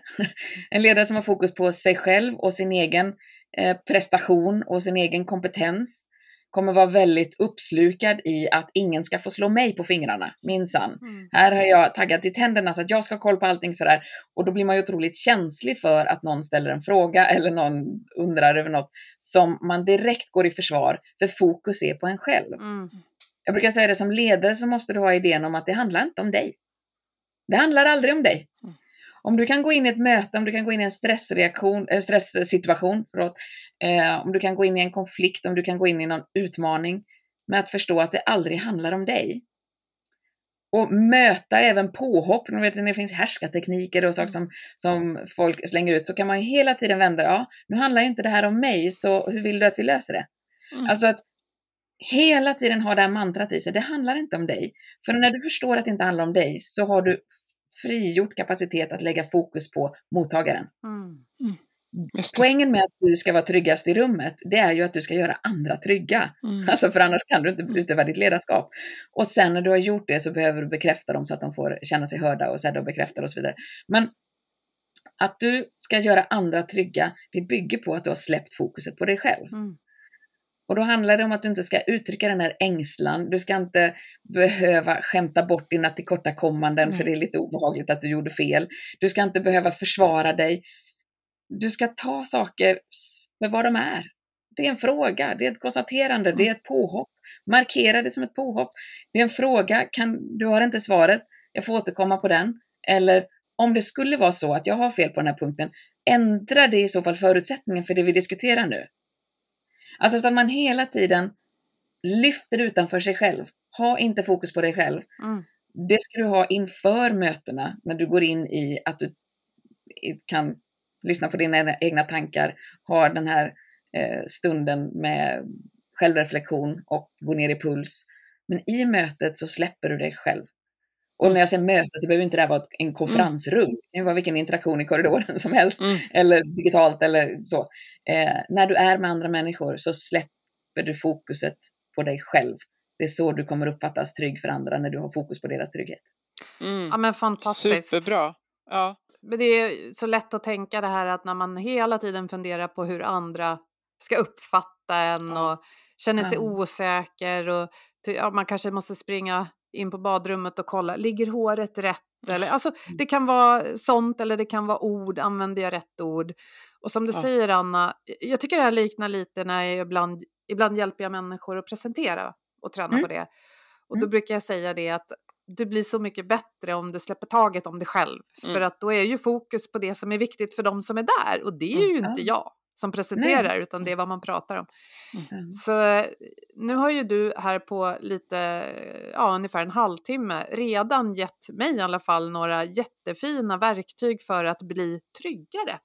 En ledare som har fokus på sig själv och sin egen eh, prestation och sin egen kompetens kommer vara väldigt uppslukad i att ingen ska få slå mig på fingrarna, minsann. Här har jag taggat i tänderna så att jag ska ha koll på allting sådär. Och då blir man ju otroligt känslig för att någon ställer en fråga eller någon undrar över något som man direkt går i försvar, för fokus är på en själv. Mm. Jag brukar säga det som ledare så måste du ha idén om att det handlar inte om dig. Det handlar aldrig om dig. Mm. Om du kan gå in i ett möte, om du kan gå in i en stressreaktion, äh, stresssituation, förlåt, eh, om du kan gå in i en konflikt, om du kan gå in i någon utmaning med att förstå att det aldrig handlar om dig. Och möta även påhopp, ni vet när det finns härskartekniker och saker som, som folk slänger ut, så kan man ju hela tiden vända, ja, nu handlar ju inte det här om mig, så hur vill du att vi löser det? Mm. Alltså att hela tiden ha det här mantrat i sig, det handlar inte om dig. För när du förstår att det inte handlar om dig så har du frigjort kapacitet att lägga fokus på mottagaren. Mm. Det. Poängen med att du ska vara tryggast i rummet, det är ju att du ska göra andra trygga. Mm. Alltså för annars kan du inte utöva ditt ledarskap. Och sen när du har gjort det så behöver du bekräfta dem så att de får känna sig hörda och sedda och bekräftade och så vidare. Men att du ska göra andra trygga, det bygger på att du har släppt fokuset på dig själv. Mm. Och då handlar det om att du inte ska uttrycka den här ängslan. Du ska inte behöva skämta bort dina tillkortakommanden Nej. för det är lite obehagligt att du gjorde fel. Du ska inte behöva försvara dig. Du ska ta saker för vad de är. Det är en fråga, det är ett konstaterande, det är ett påhopp. Markera det som ett påhopp. Det är en fråga, kan, du har inte svaret, jag får återkomma på den. Eller om det skulle vara så att jag har fel på den här punkten, ändra det i så fall förutsättningen för det vi diskuterar nu. Alltså så att man hela tiden lyfter utanför sig själv. Ha inte fokus på dig själv. Mm. Det ska du ha inför mötena när du går in i att du kan lyssna på dina egna tankar, ha den här eh, stunden med självreflektion och gå ner i puls. Men i mötet så släpper du dig själv. Och när jag säger möte så behöver inte det här vara en konferensrum. Det kan vara vilken interaktion i korridoren som helst. Mm. Eller digitalt eller så. Eh, när du är med andra människor så släpper du fokuset på dig själv. Det är så du kommer uppfattas trygg för andra när du har fokus på deras trygghet. Mm. Ja men fantastiskt. Superbra. Ja. Men det är så lätt att tänka det här att när man hela tiden funderar på hur andra ska uppfatta en Ja. och känner sig Ja. osäker och ja, man kanske måste springa in på badrummet och kolla, ligger håret rätt? Eller, alltså, det kan vara sånt eller det kan vara ord, använder jag rätt ord? Och som du Ja. säger Anna, jag tycker det här liknar lite när jag ibland, ibland hjälper jag människor att presentera och träna Mm. på det. Och då Mm. brukar jag säga det att det blir så mycket bättre om du släpper taget om dig själv. För Mm. att då är ju fokus på det som är viktigt för de som är där. Och det är ju Mm. inte Ja. jag som presenterar utan det är vad man pratar om. Mm. Så eh, nu har ju du här på lite, ja ungefär en halvtimme redan gett mig i alla fall några jättefina verktyg för att bli tryggare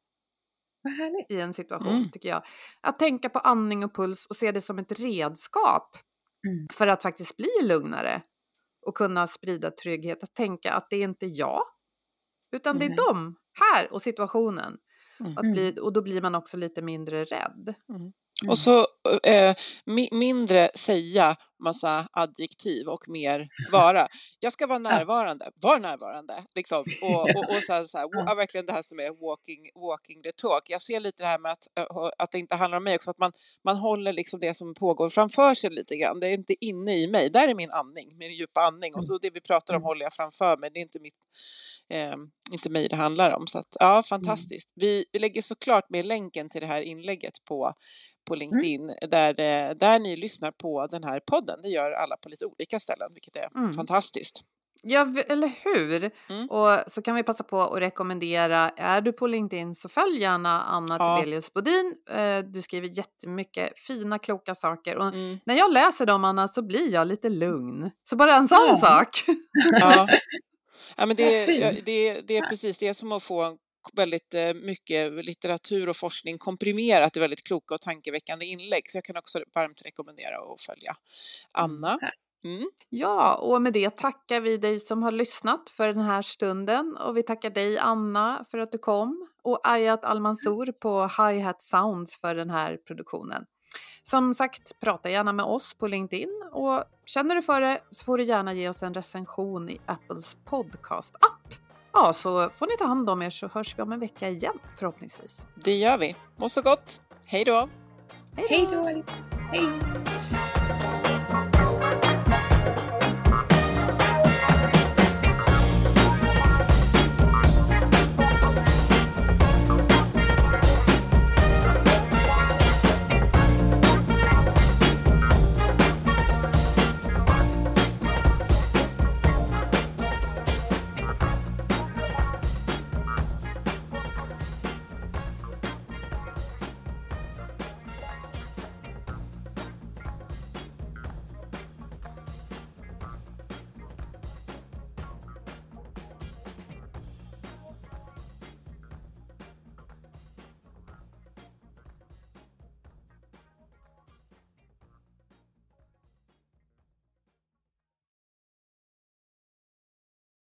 i en situation Mm. tycker jag. Att tänka på andning och puls och se det som ett redskap Mm. för att faktiskt bli lugnare och kunna sprida trygghet. Att tänka att det är inte jag, utan det är Nej. de här och situationen. Mm. Att bli, och då blir man också lite mindre rädd. Mm. Och så eh, mi- mindre säga massa adjektiv och mer vara. Jag ska vara närvarande, var närvarande. Liksom. Och, och, och sen så här, verkligen det här som är walking, walking the talk. Jag ser lite det här med att, att det inte handlar om mig också, att man, man håller liksom det som pågår framför sig lite grann. Det är inte inne i mig, där är min andning, min djupa andning. Och så det vi pratar om Mm. håller jag framför mig, det är inte mitt eh, inte mig det handlar om. Så att, ja, fantastiskt. Vi, vi lägger såklart med länken till det här inlägget på, på LinkedIn där, eh, där ni lyssnar på den här podden. Det gör alla på lite olika ställen, vilket är Mm. fantastiskt. Ja, eller hur? Mm. Och så kan vi passa på att rekommendera, är du på LinkedIn så följ gärna Anna Ja. Tibelius Bodin. Eh, Du skriver jättemycket fina, kloka saker. Och Mm. när jag läser dem, Anna, så blir jag lite lugn. Så bara en sån Ja. sak. Ja. Ja, men det, det, det är precis det är som att få en väldigt eh, mycket litteratur och forskning komprimerat i väldigt kloka och tankeväckande inlägg. Så jag kan också varmt rekommendera att följa Anna. tack. Mm. Ja, och med det tackar vi dig som har lyssnat för den här stunden. Och vi tackar dig, Anna, för att du kom. Och Ayat Almansour på Hi Hat Sounds för den här produktionen. Som sagt, prata gärna med oss på LinkedIn och känner du för det så får du gärna ge oss en recension i Apples podcast-app. Ja, så får ni ta hand om er så hörs vi om en vecka igen förhoppningsvis. Det gör vi. Må så gott. Hej då! Hej då! Hej!